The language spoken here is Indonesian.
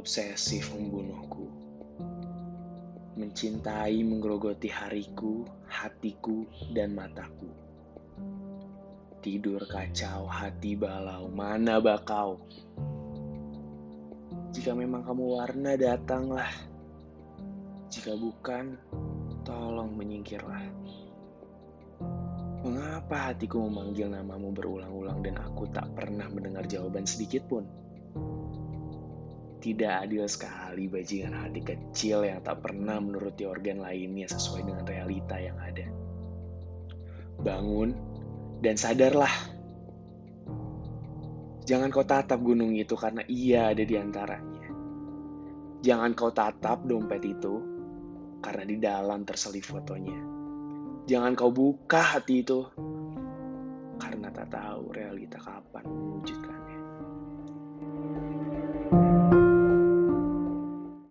obsesif membunuhku. Mencintai menggerogoti hariku, hatiku, dan mataku. Tidur kacau, hati balau, mana bakau. Jika memang kamu warna, datanglah. Jika bukan, tolong menyingkirlah. Mengapa hatiku memanggil namamu berulang-ulang dan aku tak pernah mendengar jawaban sedikit pun? Tidak adil sekali bajingan hati kecil yang tak pernah menuruti organ lainnya sesuai dengan realita yang ada. Bangun dan sadarlah. Jangan kau tatap gunung itu karena ia ada di antaranya. Jangan kau tatap dompet itu karena di dalam terselip fotonya. Jangan kau buka hati itu karena tak tahu realita kapan mewujudkannya.